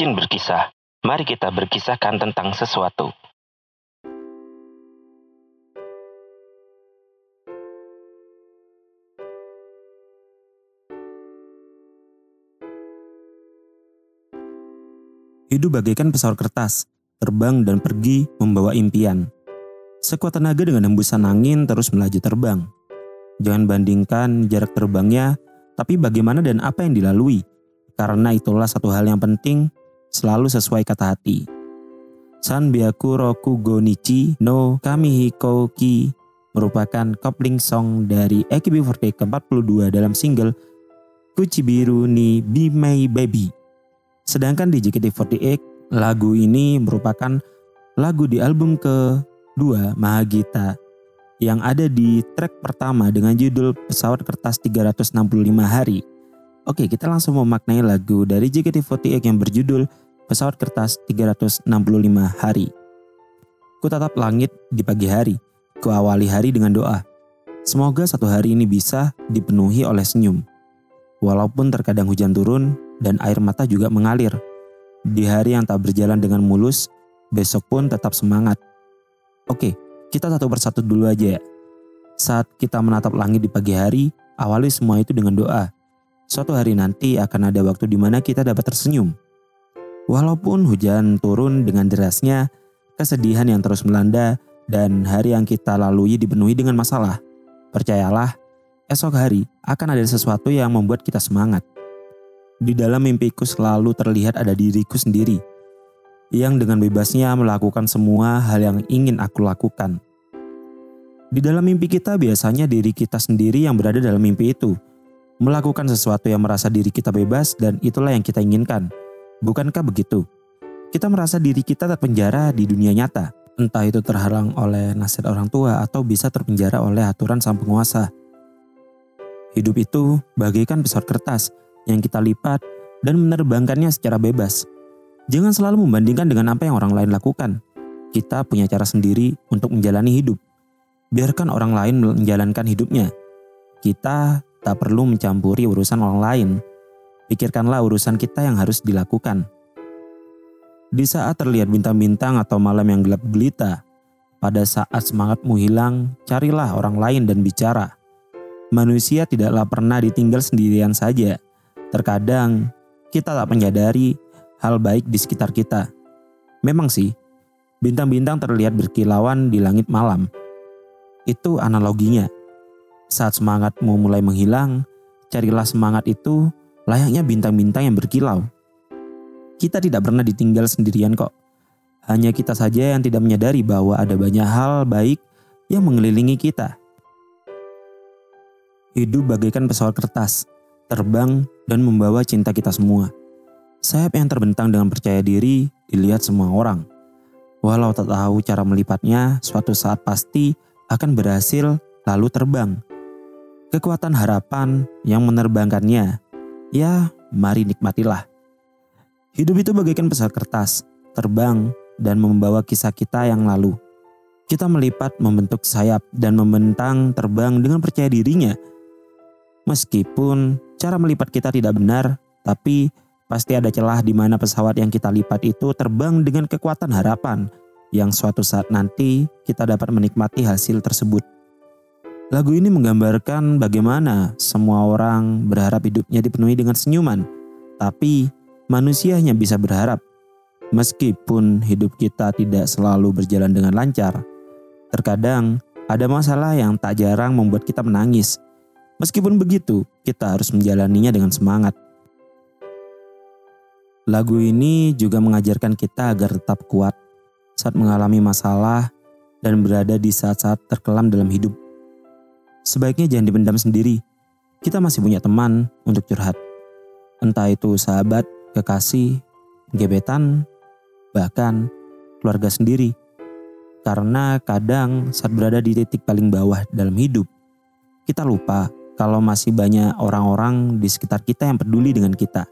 Rajin berkisah. Mari kita berkisahkan tentang sesuatu. Hidup bagaikan pesawat kertas, terbang dan pergi membawa impian. Sekuat tenaga dengan hembusan angin terus melaju terbang. Jangan bandingkan jarak terbangnya, tapi bagaimana dan apa yang dilalui. Karena itulah satu hal yang penting, selalu sesuai kata hati. San Byaku Roku Gonichi no Kamihiko Ki merupakan coupling song dari AKB48 ke-42 dalam single Kuchibiru ni My Baby. Sedangkan di JKT48, lagu ini merupakan lagu di album kedua Mahagita yang ada di track pertama dengan judul Pesawat Kertas 365 Hari. Oke, kita langsung memaknai lagu dari JKT48 yang berjudul Pesawat Kertas 365 Hari. Ku tatap langit di pagi hari, ku awali hari dengan doa. Semoga satu hari ini bisa dipenuhi oleh senyum. Walaupun terkadang hujan turun, dan air mata juga mengalir. Di hari yang tak berjalan dengan mulus, besok pun tetap semangat. Oke, kita satu persatu dulu aja ya. Saat kita menatap langit di pagi hari, awali semua itu dengan doa. Suatu hari nanti akan ada waktu di mana kita dapat tersenyum. Walaupun hujan turun dengan derasnya, kesedihan yang terus melanda, dan hari yang kita lalui dipenuhi dengan masalah. Percayalah, esok hari akan ada sesuatu yang membuat kita semangat. Di dalam mimpiku selalu terlihat ada diriku sendiri, yang dengan bebasnya melakukan semua hal yang ingin aku lakukan. Di dalam mimpi kita biasanya diri kita sendiri yang berada dalam mimpi itu, melakukan sesuatu yang merasa diri kita bebas dan itulah yang kita inginkan. Bukankah begitu? Kita merasa diri kita terpenjara di dunia nyata, entah itu terhalang oleh nasihat orang tua atau bisa terpenjara oleh aturan sang penguasa. Hidup itu bagaikan pesawat kertas yang kita lipat dan menerbangkannya secara bebas. Jangan selalu membandingkan dengan apa yang orang lain lakukan. Kita punya cara sendiri untuk menjalani hidup. Biarkan orang lain menjalankan hidupnya. Kita tak perlu mencampuri urusan orang lain. Pikirkanlah urusan kita yang harus dilakukan. Di saat terlihat bintang-bintang atau malam yang gelap gelita, pada saat semangatmu hilang, carilah orang lain dan bicara. Manusia tidaklah pernah ditinggal sendirian saja. Terkadang kita tak menyadari hal baik di sekitar kita. Memang sih, bintang-bintang terlihat berkilauan di langit malam. Itu analoginya. Saat semangatmu mulai menghilang, carilah semangat itu layaknya bintang-bintang yang berkilau. Kita tidak pernah ditinggal sendirian kok. Hanya kita saja yang tidak menyadari bahwa ada banyak hal baik yang mengelilingi kita. Hidup bagaikan pesawat kertas terbang, dan membawa cinta kita semua. Sayap yang terbentang dengan percaya diri dilihat semua orang. Walau tak tahu cara melipatnya, suatu saat pasti akan berhasil lalu terbang. Kekuatan harapan yang menerbangkannya, ya mari nikmatilah. Hidup itu bagaikan pesawat kertas, terbang dan membawa kisah kita yang lalu. Kita melipat membentuk sayap dan membentang terbang dengan percaya dirinya Meskipun cara melipat kita tidak benar, tapi pasti ada celah di mana pesawat yang kita lipat itu terbang dengan kekuatan harapan yang suatu saat nanti kita dapat menikmati hasil tersebut. Lagu ini menggambarkan bagaimana semua orang berharap hidupnya dipenuhi dengan senyuman, tapi manusia hanya bisa berharap. Meskipun hidup kita tidak selalu berjalan dengan lancar, terkadang ada masalah yang tak jarang membuat kita menangis Meskipun begitu, kita harus menjalaninya dengan semangat. Lagu ini juga mengajarkan kita agar tetap kuat saat mengalami masalah dan berada di saat-saat terkelam dalam hidup. Sebaiknya jangan dipendam sendiri. Kita masih punya teman untuk curhat. Entah itu sahabat, kekasih, gebetan, bahkan keluarga sendiri. Karena kadang saat berada di titik paling bawah dalam hidup, kita lupa kalau masih banyak orang-orang di sekitar kita yang peduli dengan kita.